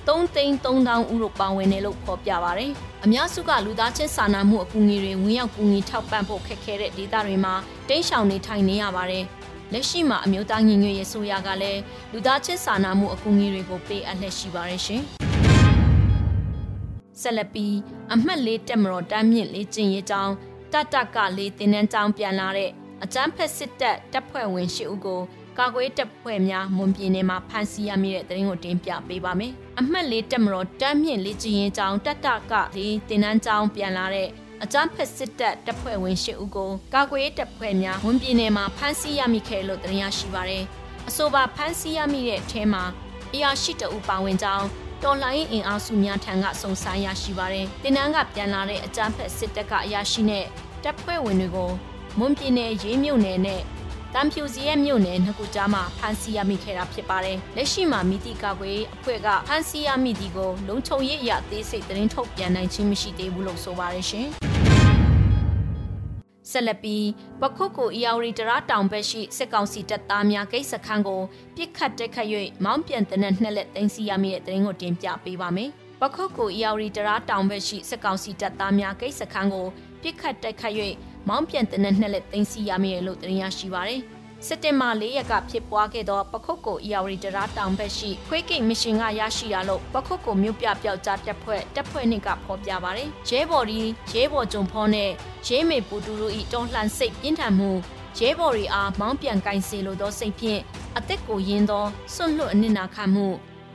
3သိန်း3000ဦးတို့ပါဝင်တယ်လို့ဖော်ပြပါဗျ။အများစုကလူသားချင်းစာနာမှုအကူအညီတွေဝင်ရောက်ကူညီထောက်ပံ့ဖို့ခက်ခဲတဲ့ဒေသတွေမှာတိန့်ရှောင်နေထိုင်နေရပါတယ်။လက်ရှိမှာအမျိုးသားညီညွတ်ရေးဆိုရကလည်းလူသားချင်းစာနာမှုအကူအညီတွေကိုပေးအပ်လက်ရှိပါရရှင်။ ဆက်လက်ပြီးအမှတ်လေးတက်မတော်တမ်းမြင့်လေးကျင်ရေးကြောင်းတတကလေးတင်နန်းကြောင်းပြန်လာတဲ့အကျန်းဖက်စစ်တပ်တပ်ဖွဲ့ဝင်၈ဦးကိုကာကွယ်တပ်ဖွဲ့များမွန်ပြည်နယ်မှာဖမ်းဆီးရမိတဲ့သတင်းကိုတင်ပြပေးပါမယ်။အမှတ်လေးတက်မတော်တမ်းမြင့်လေးကျင်ရင်ကြောင်းတတကလေးတင်နန်းကြောင်းပြန်လာတဲ့အကြမ်းဖက်စစ်တပ်တပ်ဖွဲ့ဝင်၈ဦးကိုကာကွယ်တပ်ဖွဲ့များဝန်ပြည်နယ်မှာဖမ်းဆီးရမိခဲ့လို့တင်ရရှိပါရယ်အဆိုပါဖမ်းဆီးရမိတဲ့အထဲမှာအရာရှိတအူပါဝင်ကြောင်း တော်လှန်ရေးအင်အားစုများထံကစုံစမ်းရရှိပါရယ်တင်နန်းကပြန်လာတဲ့အကြမ်းဖက်စစ်တပ်ကအရာရှိနဲ့တပ်ဖွဲ့ဝင်တွေကိုမွန်ပြည်နယ်ရေးမြို့နယ်နဲ့တမ်ဖြူစီရဲ့မြို့နယ်နှစ်ခုကြားမှာဖမ်းဆီးရမိခဲ့တာဖြစ်ပါတယ်။လက်ရှိမှာမိတိကာကွယ်အဖွဲ့ကဖမ်းဆီးရမိဒီကိုလုံခြုံရေးအရာသေးစိတ်သတင်းထုတ်ပြန်နိုင်ခြင်းမရှိသေးဘူးလို့ဆိုပါတယ်ရှင်။ ဆက်လက်ပြီးပခုတ်ကိုအီယာဝရီတရာတောင်ဘက်ရှိစစ်ကောင်စီတပ်သားများဂိတ်စခန်းကိုပြစ်ခတ်တက်ခတ်၍မောင်းပြန်တဲ့နှစ်လက်သိမ်းဆီးရမိတဲ့သတင်းကိုတင်ပြပေးပါမယ်။ပခုတ်ကိုအီယာဝရီတရာတောင်ဘက်ရှိစစ်ကောင်စီတပ်သားများဂိတ်စခန်းကိုပြစ်ခတ်တက်ခတ်၍မောင်းပြန်တဲ့နှစ်လက်သိမ်းဆီးရမိတယ်လို့သတင်းရရှိပါရယ်။ စက်တင်ဘာ၄ရက်ကဖြစ်ပွားခဲ့သောပခုတ်ကိုအီယာဝရီတရာတောင်ဘက်ရှိခွေးကိတ်မရှင်ကရရှိရလို့ပခုတ်ကိုမြို့ပြပျောက်ကြားတပ်ဖွဲ့တပ်ဖွဲ့နှင့်ကဖော်ပြပါရယ်။ရဲဘော်ဒီရဲဘော်ဂျုံဖောနဲ့ရဲမေပူတူတို့ဤတွန်းလှန်စိတ်ပြင်းထန်မှုရဲဘော်ရီအားမောင်းပြန်ကင်စီလိုသောစိတ်ဖြင့်အသက်ကိုရင်းသောစွန့်လွတ်အနစ်နာခံမှု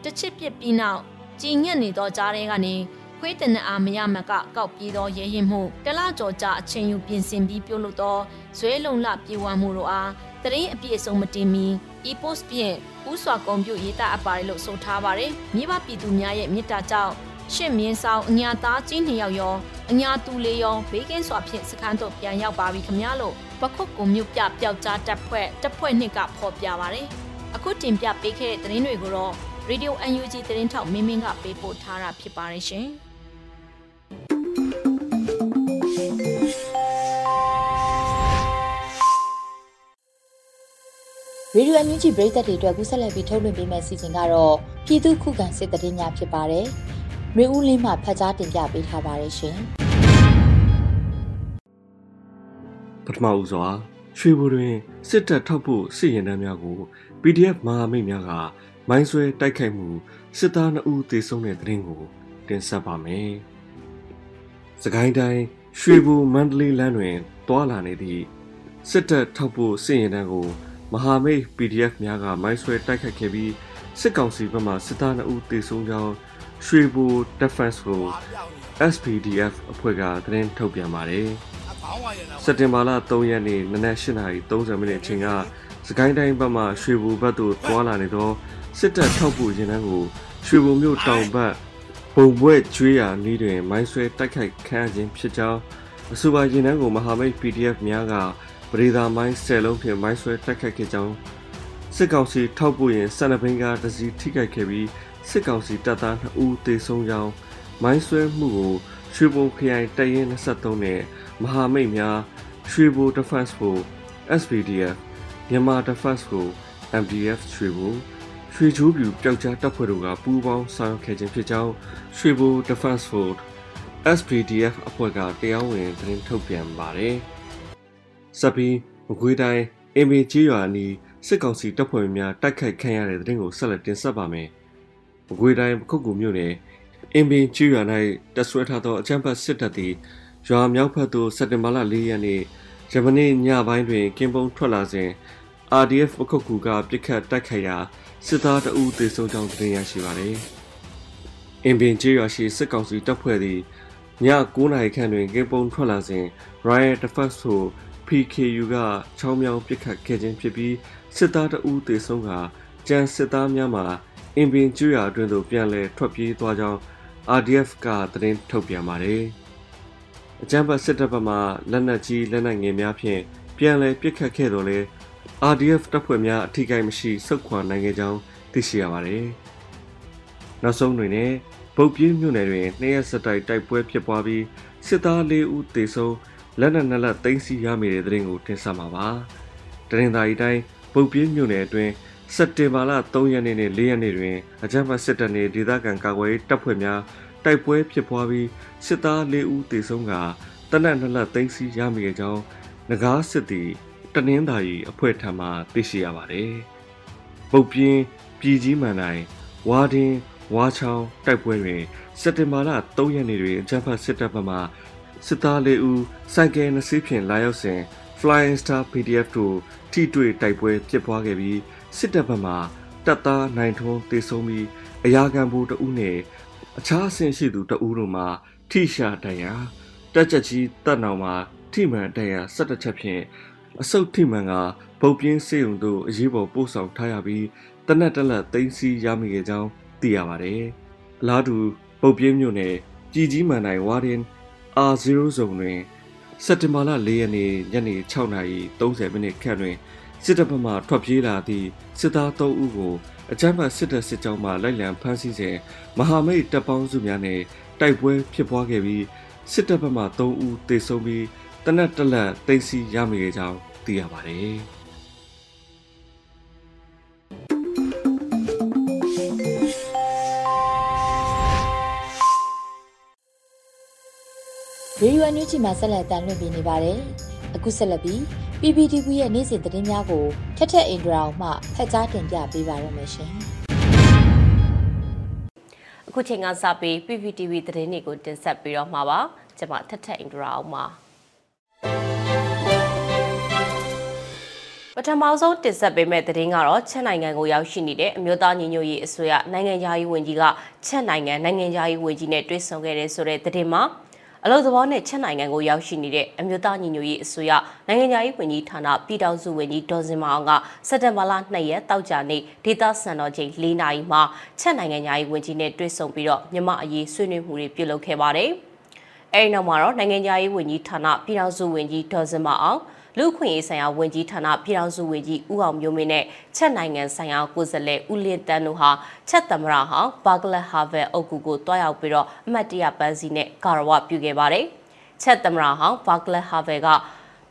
တစ်ချစ်ပြစ်ပြီးနောက်ကြည်ညက်နေသောကြားထဲကနေခွေးတနအားမရမကကောက်ပြေးသောရဲရင်မှုတလကြော်ကြအချိန်ယူပြင်ဆင်ပြီးပြုလုပ်သောဇွဲလုံလပြေဝမှုတို့အား တရင်အပြည့်အစုံမတင်မီ e-post ဖြင့်ဥစွာကွန်ပျူရေးသားအပ်ပါတယ်လို့ဆိုထားပါတယ်မိဘပြည်သူများရဲ့မေတ္တာကြောင့်ရှင့်မြင်းဆောင်အညာသားကြီးနှစ်ယောက်ရောအညာသူလေးရောဘေးကင်းစွာဖြင့်စခန်းသို့ပြန်ရောက်ပါပြီခမများလို့ပခုတ်ကိုမြို့ပြပျောက်ကြားတပ်ဖွဲ့တပ်ဖွဲ့နှစ်ကဖော်ပြပါတယ်အခုတင်ပြပေးခဲ့တဲ့သတင်းတွေကိုတော့ Radio UNG သတင်းထောက်မင်းမင်းကပေးပို့ထားတာဖြစ်ပါတယ်ရှင်။ ရေဒီယိုအန်ယူဂျီပရိသတ်တွေအတွက်ကူးဆက်လက်ပြီးထုတ်လွှင့်ပေးမယ့်စီစဉ်ကတော့ပြည်သူခုခံစစ်တရင်များဖြစ်ပါတယ်။မျိုးဦးလင်းမှဖတ်ကြားတင်ပြပေးထားပါတယ်ရှင်။ပထမဦးစွာရွှေဘူတွင်စစ်တပ်ထောက်ဖို့စစ်ရင်တန်းများကို PDF မဟာမိတ်များကမိုင်းဆွဲတိုက်ခိုက်မှုစစ်သား2ဦးသေဆုံးတဲ့တဲ့ရင်ကိုတင်ဆက်ပါမယ်။စကိုင်းတိုင်းရွှေဘူမန္တလေးလမ်းတွင်တွာလာနေသည့်စစ်တပ်ထောက်ဖို့စစ်ရင်တန်းကို မဟာမိတ် PDF များကမိုင်းဆွဲတိုက်ခတ်ခဲ့ပြီးစစ်ကောင်စီဘက်မှစစ်သား2ဦးသေဆုံးကြောင်းရွှေဘူ Defense ကို SPDF အဖွဲ့ကသတင်းထုတ်ပြန်ပါတယ်။စက်တင်ဘာလ3ရက်နေ့နနက်8:30မိနစ်အချိန်ကစကိုင်းတိုင်းဘက်မှရွှေဘူဘက်သို့တွာလာနေသောစစ်တပ်ထောက်ပို့ရင်တန်းကိုရွှေဘူမြို့တောင်ဘက်ပုံပွဲကျွေးရာနီးတွင်မိုင်းဆွဲတိုက်ခိုက်ခံခြင်းဖြစ်ကြောင်းအဆိုပါရင်တန်းကိုမဟာမိတ် PDF များက ပရိသာမိုင်း၁၀လုံးဖြင့်မိုင်းဆွဲတိုက်ခိုက်ခဲ့ကြောင်းစစ်ကောင်စီထောက်ပို့ရင်စန္ဒဘင်းကတစီထိခိုက်ခဲ့ပြီးစစ်ကောင်စီတပ်သား2ဦးသေဆုံးကြောင်းမိုင်းဆွဲမှုကိုရွှေဘုံခရိုင်တရင်23နဲ့မဟာမိတ်များရွှေဘို Defense Force SPDF မြန်မာ Defense Force MDF ရွှေဘိုရွှေချိုးပြူပျောက်ကြားတပ်ဖွဲ့တို့ကပူးပေါင်းဆောင်ရွက်ခဲ့ခြင်းဖြစ်ကြောင်းရွှေဘို Defense Force SPDF အဖွဲ့ကတရားဝင်သတင်းထုတ်ပြန်ပါတယ်။ စပ်ပြီးမကွေးတိုင်းအင်မီကြီးရွာနီးစစ်ကောင်စီတပ်ဖွဲ့များတိုက်ခိုက်ခံရတဲ့တဲ့တင်ကိုဆက်လက်တင်ဆက်ပါမယ်မကွေတိုင်းပခုတ်ကူမြို့နယ်အင်ပင်ကျွာ၌တဆွဲထားသောအကြမ်းဖက်စစ်တပ်သည်ရွာမြောက်ဘက်သို့စက်တင်ဘာလ၄ရက်နေ့ဂျမနီညပိုင်းတွင်ကင်းပုံထွက်လာစဉ် RDF ပခုတ်ကူကပြစ်ခတ်တိုက်ခိုက်ရာစစ်သားတအူးသေဆုံးကြောင်းသိရရှိပါသည်။အင်ပင်ကျွာရှိစစ်ကောင်စီတပ်ဖွဲ့သည်ည9နာရီခန့်တွင်ကင်းပုံထွက်လာစဉ် Riot Defense သို့ PKU ကချောင်းမြောင်းပစ်ခတ်ခဲ့ခြင်းဖြစ်ပြီးစစ်သားတအူးသေဆုံးကကြံစစ်သားများမှာအင်ပင်ကျွာအတွင်းသို့ပြန်လည်ထွက်ပြေးသွားကြောင်း RDF ကသတင်းထုတ်ပြန်ပါတယ်။အကြမ်းဖက်စစ်တပ်ဘက်မှလက်နက်ကြီးလက်နက်ငယ်များဖြင့်ပြန်လည်ပစ်ခတ်ခဲ့တော်လဲ RDF တပ်ဖွဲ့များအထိကိမရှိစုခွာနိုင်ခဲ့ကြောင်းသိရှိရပါတယ်။နောက်ဆုံးတွင်လည်းဗုတ်ပြင်းမြို့နယ်တွင်နှစ်ရက်ဆက်တိုက်တိုက်ပွဲဖြစ်ပွားပြီးစစ်သား၄ဦးသေဆုံး လက်နက်နှစ်လက်သိမ်းဆည်းရမိတဲ့တဲ့ရင်ကိုတင်ဆက်မှာပါ။တရင်သာရီတိုင်းဗုတ်ပြင်းမြို့နယ်အတွင်းစက်တင်ဘာလ3ရက်နေ့နဲ့4ရက်နေ့တွင်အကြမ်းဖက်စစ်တပ်နှင့်ဒေသခံကာကွယ်ရေးတပ်ဖွဲ့များတိုက်ပွဲဖြစ်ပွားပြီးစစ်သား၄ဦးသေဆုံးကတနက်နှစ်လက်သိမ်းဆည်းရမိကြောင်းငကားစစ်သည်တနင်္သာရီအဖွဲ့ထံမှသိရှိရပါတယ်။ပုတ်ပြင်းပြည်ကြီးမှန်တိုင်းဝါဒင်းဝါချောင်းတိုက်ပွဲတွင်စက်တင်ဘာလ3ရက်နေ့တွင်အကြမ်းဖက်စစ်တပ်ဘက်မှ စစ်သား၄ဦးစိုက်ကယ်နှစီးဖြင့်လာရောက်စဉ် Flying Star PDF တို့ထိတွေ့တိုက်ပွဲဖြစ်ပွားခဲ့ပြီးစစ်တပ်ဘက်မှတပ်သားနိုင်ထွန်းတေဆုံးပြီးအရာခံဘူတဦးနဲ့အခြားအဆင့်ရှိသူတဦးတို့မှထိရှာတန်ရာတက်ချက်ကြီးတပ်နောင်မှာထိမှန်တန်ရာ၁၁ချက်ဖြင့်အဆုတ်ထိမှန်ကဗုတ်ပြင်းစေုံတို့အရေးပေါ်ပို့ဆောင်ထားရပြီးတနက်တလက်သိမ်းဆီးရမိခဲ့ကြောင်းသိရပါတယ်။အလားတူဗုတ်ပြင်းမြို့နယ်ကြီးကြီးမှန်တိုင်းဝါရင် R0 ဇုံတွင်စက်တင်ဘာလ၄ရက်နေ့ညနေ6:30မိနစ်ခန့်တွင်စစ်တပ်ဘက်မှထွက်ပြေးလာသည့်စစ်သား3ဦးကိုအကြမ်းဖက်စစ်တပ်စစ်ကြောင်းမှလိုက်လံဖမ်းဆီးစဉ်မဟာမိတ်တပ်ပေါင်းစုများနဲ့တိုက်ပွဲဖြစ်ပွားခဲ့ပြီးစစ်တပ်ဘက်မှ3ဦးသေဆုံးပြီးတနက်တလက်တိတ်စီရမိခဲ့ကြောင်းသိရပါတယ်။ ရေဒီယိုအန်ယူဂျီမှာဆက်လက်တင်ပြနေပါတယ်။အခုဆက်လက်ပြီး PPTV ရဲ့နေ့စဉ်သတင်းများကိုထက်ထက်အင်ဒရာအောင်မှဖတ်ကြားတင်ပြပေးပါရမရှင်။အခုချိန်ကစပြီး PPTV သတင်းတွေကိုတင်ဆက်ပြီးတော့မှာပါ။ကျွန်မထက်ထက်အင်ဒရာအောင်ပါ။ပထမဆုံးတင်ဆက်ပေးမယ့်သတင်းကတော့ချက်နိုင်ငံကိုရောက်ရှိနေတဲ့အမျိုးသားညီညွတ်ရေးအစိုးရနိုင်ငံသားရေးဝန်ကြီးကချက်နိုင်ငံနိုင်ငံသားရေးဝန်ကြီးနဲ့တွေ့ဆုံခဲ့တဲ့ဆိုတဲ့သတင်းမှာ အလို့သဘောနဲ့ချက်နိုင်ငံကိုရောက်ရှိနေတဲ့အမျိုးသားညီညွတ်ရေးအစိုးရနိုင်ငံသားရေးဝန်ကြီးဌာနပြည်ထောင်စုဝန်ကြီးဒေါ်စင်မအောင်ကစက်တင်ဘာလ2ရက်တောက်ကြနေ့ဒေသစံတော်ချိန်၄နာရီမှာချက်နိုင်ငံသားရေးဝန်ကြီးနဲ့တွေ့ဆုံပြီးတော့မြမအရေးဆွေးနွေးမှုတွေပြုလုပ်ခဲ့ပါတယ်။အဲဒီနောက်မှာတော့နိုင်ငံသားရေးဝန်ကြီးဌာနပြည်ထောင်စုဝန်ကြီးဒေါ်စင်မအောင် လူခွင့်ရေးဆိုင်ရာဝန်ကြီးဌာနပြည်ထောင်စုဝန်ကြီးဦးအောင်မျိုးမင်းနဲ့ချက်နိုင်ငံဆိုင်ရာကိုယ်စားလှယ်ဦးလင်းတန်းတို့ဟာချက်သမရဟောင်းဘာဂလက်ဟာဗယ်အုပ်ကူကိုတွားရောက်ပြီးတော့အမတ်တရပန်းစီနဲ့ကာရဝပြုခဲ့ပါတယ်။ချက်သမရဟောင်းဘာဂလက်ဟာဗယ်က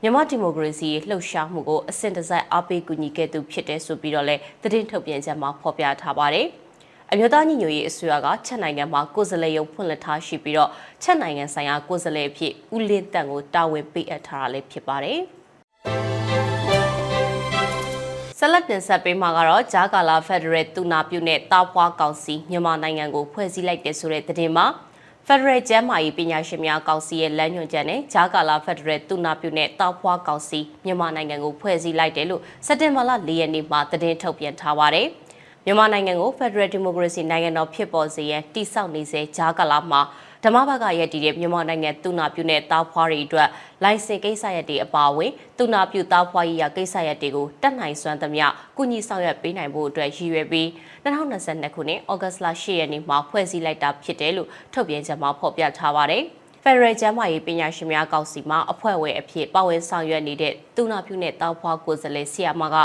မြန်မာဒီမိုကရေစီလှုပ်ရှားမှုကိုအစဉ်တစိုက်အားပေးကူညီခဲ့သူဖြစ်တဲ့ဆိုပြီးတော့လည်းသတင်းထုတ်ပြန်ချက်မှာဖော်ပြထားပါတယ်။အမျိုးသားညီညွတ်ရေးအစိုးရကချက်နိုင်ငံမှာကိုယ်စားလှယ်ရုံဖွင့်လှစ်ထားရှိပြီးတော့ချက်နိုင်ငံဆိုင်ရာကိုယ်စားလှယ်အဖြစ်ဦးလင်းတန်ကိုတာဝန်ပေးအပ်ထားတာလည်းဖြစ်ပါတယ်။ ဆက်လက်တင်ဆက်ပေးမှာကတော့ဂျာကာလာဖက်ဒရယ်တူနာပြုနဲ့တာဖွာကောင်စီမြန်မာနိုင်ငံကိုဖွဲ့စည်းလိုက်တဲ့ဆိုတဲ့သတင်းမှာဖက်ဒရယ်ကျမ်းမာရေးပညာရှင်များကောင်စီရဲ့လမ်းညွှန်ချက်နဲ့ဂျာကာလာဖက်ဒရယ်တူနာပြုနဲ့တာဖွာကောင်စီမြန်မာနိုင်ငံကိုဖွဲ့စည်းလိုက်တယ်လို့စက်တင်ဘာလ၄ရက်နေ့မှာသတင်းထုတ်ပြန်ထားပါတယ်။မြန်မာနိုင်ငံကိုဖက်ဒရယ်ဒီမိုကရေစီနိုင်ငံတော်ဖြစ်ပေါ်စေရန်တည်ဆောက်နေစေဂျာကာလာမှာ ဓမ္မဘကရက်တည်တဲ့မြန်မာနိုင်ငံတူနာပြုနဲ့တာဖွားတွေအတွက်လိုင်စင်ကိစ္စရပ်တွေအပါအဝင်တူနာပြုတာဖွားရေးရာကိစ္စရပ်တွေကိုတက်နိုင်စွမ်းသမျှကုညီဆောင်ရွက်ပေးနိုင်ဖို့အတွက်ရည်ရွယ်ပြီး2022ခုနှစ်ဩဂတ်စ်လ10ရက်နေ့မှာဖွဲ့စည်းလိုက်တာဖြစ်တယ်လို့ထုတ်ပြန်ချက်မှာဖော်ပြထားပါတယ်။ Federal ကျန်းမာရေးပညာရှင်များကောင်စီမှအဖွဲ့ဝင်အဖြစ်ပါဝင်ဆောင်ရွက်နေတဲ့တူနာပြုနဲ့တာဖွားကိုယ်စားလှယ်ဆီယာမက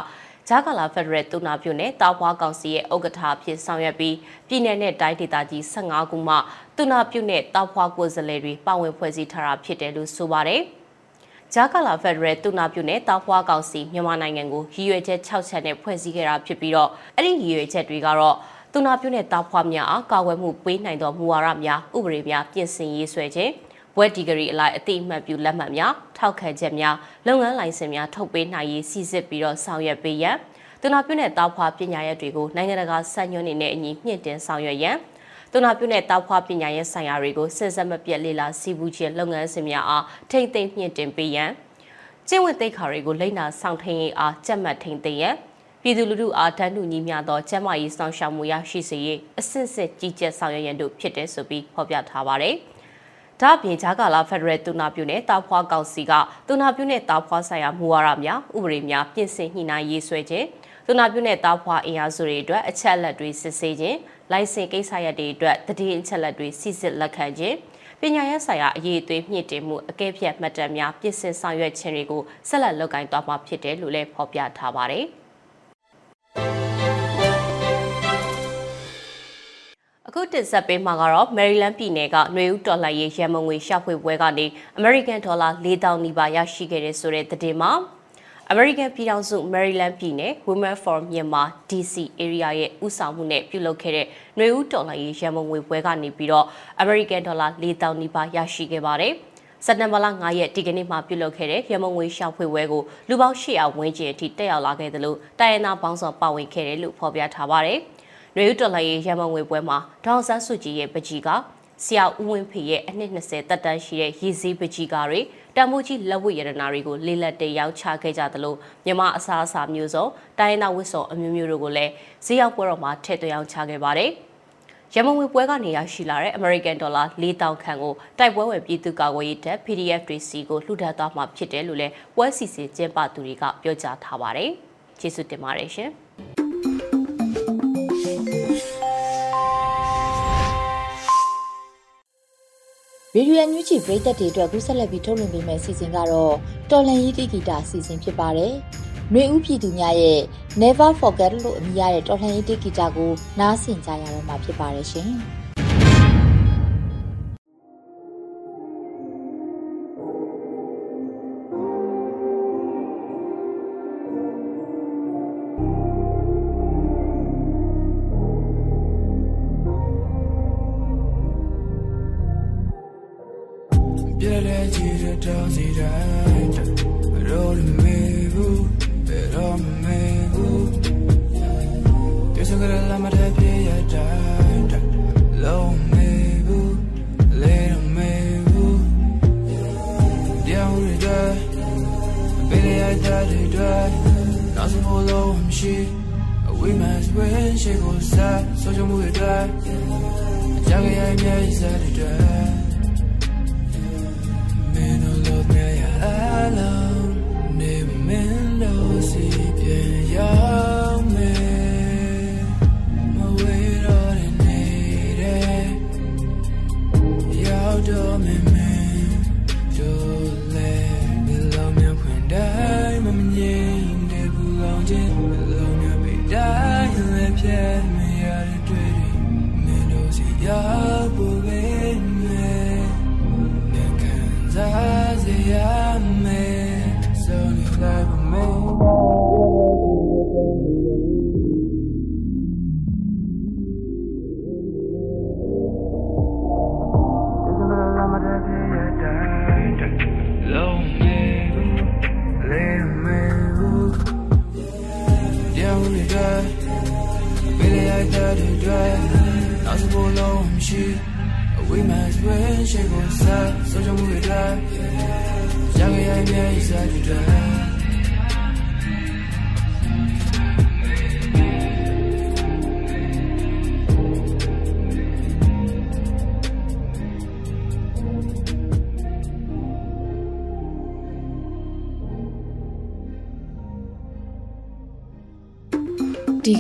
ဂျာကာလာဖက်ဒရယ်တူနာပြုနဲ့တာဖွားကောင်စီရဲ့ဥက္ကဋ္ဌအဖြစ်ဆောင်ရွက်ပြီးပြည်내နဲ့တိုင်းဒေသကြီး15ခုမှတူနာပြုနဲ့တာဖွားကိုယ်စားလှယ်တွေပါဝင်ဖွဲ့စည်းထားတာဖြစ်တယ်လို့ဆိုပါတယ်။ဂျာကာလာဖက်ဒရယ်တူနာပြုနဲ့တာဖွားကောင်စီမြန်မာနိုင်ငံကိုရည်ရွယ်ချက်6ချက်နဲ့ဖွဲ့စည်းခဲ့တာဖြစ်ပြီးတော့အဲ့ဒီရည်ရွယ်ချက်တွေကတော့တူနာပြုနဲ့တာဖွားများအားကာကွယ်မှုပေးနိုင်သောမူဝါဒများဥပဒေများပြင်ဆင်ရေးဆွဲခြင်း ဘွဲ့ဒီဂရီအလိုက်အတိအမှတ်ပြုလက်မှတ်များထောက်ခံချက်များလုပ်ငန်းလိုင်စင်များထုတ်ပေးနိုင်ရေးစီစစ်ပြီးတော့ဆောင်ရွက်ပေးရန်သူနာပြုနဲ့တောက်ဖွာပညာရပ်တွေကိုနိုင်ငံတကာစံညွှန်းတွေနဲ့အညီမြင့်တင်ဆောင်ရွက်ရန်သူနာပြုနဲ့တောက်ဖွာပညာရပ်ဆိုင်ရာတွေကိုစစ်စက်မပြတ်လေ့လာစီးပူးခြင်းလုပ်ငန်းစဉ်များအားထိမ့်သိမ့်မြင့်တင်ပေးရန်ကျင့်ဝတ်သိက္ခာတွေကိုလိမ့်နာဆောင်ထိန်ရေးအားကြက်မှတ်ထိန်သိမ့်ရန်ပြည်သူလူထုအားတန်းတူညီမျှသောကျန်းမာရေးစောင့်ရှောက်မှုရရှိစေရေးအစစ်စစ်ကြီးကြပ်ဆောင်ရွက်ရန်တို့ဖြစ်တယ်ဆိုပြီးဖော်ပြထားပါတယ်။ ဒါ့အပြင်ဂျာကာလာဖက်ဒရယ်တူနာပြုနဲ့တာဖွာကောင်စီကတူနာပြုနဲ့တာဖွာဆိုင်ရာမူဝါဒများဥပဒေများပြင်ဆင်ညှိနှိုင်းရေးဆွဲခြင်းတူနာပြုနဲ့တာဖွာအင်အားစုတွေအတွက်အချက်အလက်တွေစစ်ဆေးခြင်းလိုင်စင်ကိစ္စရပ်တွေအတွက်တည်င်းအချက်အလက်တွေစစ်စစ်လက်ခံခြင်းပညာရေးဆိုင်ရာအရေးအသွေးမြင့်တင်မှုအကဲဖြတ်မှတ်တမ်းများပြင်ဆင်ဆောင်ရွက်ခြင်းတွေကိုဆက်လက်လုပ်ကိုင်သွားမှာဖြစ်တယ်လို့လည်းဖော်ပြထားပါတယ်။ အခုတင်ဆက်ပေးမှာကတော့ Maryland ပြည်နယ်ကຫນွေဦးတော်လှန်ရေးရန်မုံငွေရှာဖွေပွဲကနေ American Dollar 4000နီးပါးရရှိခဲ့တဲ့ဆိုတဲ့သတင်းမှာ American ပြည်ထောင်စု Maryland ပြည်နယ် Women for Myanmar DC area ရဲ့ဥဆောင်မှုနဲ့ပြုလုပ်ခဲ့တဲ့ຫນွေဦးတော်လှန်ရေးရန်မုံငွေပွဲကနေပြီးတော့ American Dollar 4000နီးပါးရရှိခဲ့ပါတယ်စက်တင်ဘာလ9ရက်ဒီကနေ့မှပြုလုပ်ခဲ့တဲ့ရမုံငွေရှောက်ဖွေပွဲကိုလူပေါင်း800ဝန်းကျင်အထိတက်ရောက်လာခဲ့တယ်လို့တိုင်းရင်းသားပေါင်းစုံပါဝင်ခဲ့တယ်လို့ဖော်ပြထားပါတယ်။ နွေဦးတော်လှန်ရေးရမုံငွေပွဲမှာဒေါန်ဆန်းစုကြည်ရဲ့ပကြီးကဆရာဦးဝင်းဖေရဲ့အနှစ်20တက်တန်းရှိတဲ့ရည်စည်းပကြီးကားတွေတံမိုးကြီးလက်ဝတ်ရတနာတွေကိုလေးလက်တရောက်ချခဲ့ကြသလိုမြမအစားအစာမျိုးစုံတိုင်းနာဝစ်စောအမျိုးမျိုးတို့ကိုလည်းဈေးရောက်ပွဲတော်မှာထည့်သွင်းအောင်ချခဲ့ပါတယ်ရမုံငွေပွဲကနေရရှိလာတဲ့ American Dollar 4000ခန့်ကိုတိုက်ပွဲဝင်ပြည်သူ့ကာကွယ်ရေးတပ် PDF တွေစီကိုလှူဒါန်းသွားမှာဖြစ်တယ်လို့လည်းပွဲစီစဉ်ကျင်းပသူတွေကပြောကြားထားပါတယ်။ကျေးဇူးတင်ပါတယ်ရှင်။။ ရေဒီယိုအန်ယူဂျီပရိသတ်တွေအတွက်ကူးဆက်လက်ပြီးထုတ်လွှင့်ပေးမယ့်အစီအစဉ်ကတော့တော်လန်ရေးတိဂီတာအစီအစဉ်ဖြစ်ပါတယ်။နှွေဦးပြည်သူများရဲ့ Never Forget လို့အမည်ရတဲ့တော်လှန်ရေးတိဂီတာကိုနားဆင်ကြရတော့မှာဖြစ်ပါတယ်ရှင်။ တောင်းစီတိုင်းရောမေဘူးဘယ်တော့မေဘူးဒီစ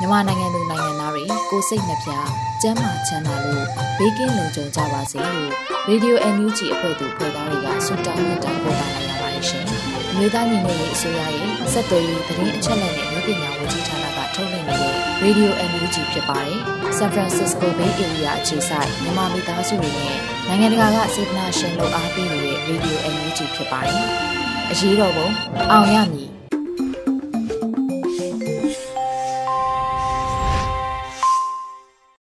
မြန်မာနိုင်ငံသူနိုင်ငံသားတွေကိုစိတ်နှပြကျန်းမာချမ်းသာလို့ဘေးကင်းလုံခြုံကြပါစေလို့ Radio NUG အဖွဲ့သူဖွဲ့သားတွေကဆုတောင်းမြတ်တာပို့တာလိုက်ရပါတယ်ရှင်။မျိုးသားညီညွတ်ရေးအစိုးရရဲ့စက်သွေးရေးသတင်းအချက်အလက်နဲ့မျိုးပညာဝန်ကြီးဌာနကထုတ်လွှင့်နေတဲ့ Radio NUG ဖြစ်ပါတယ်။ San Francisco Bay Area အခြေစိုက်မြန်မာမိသားစုတွေနဲ့နိုင်ငံတကာကစေတနာရှင်လို့အားပေးနေတဲ့ Radio NUG ဖြစ်ပါတယ်။အရေးတော်ပုံအောင်ရမည်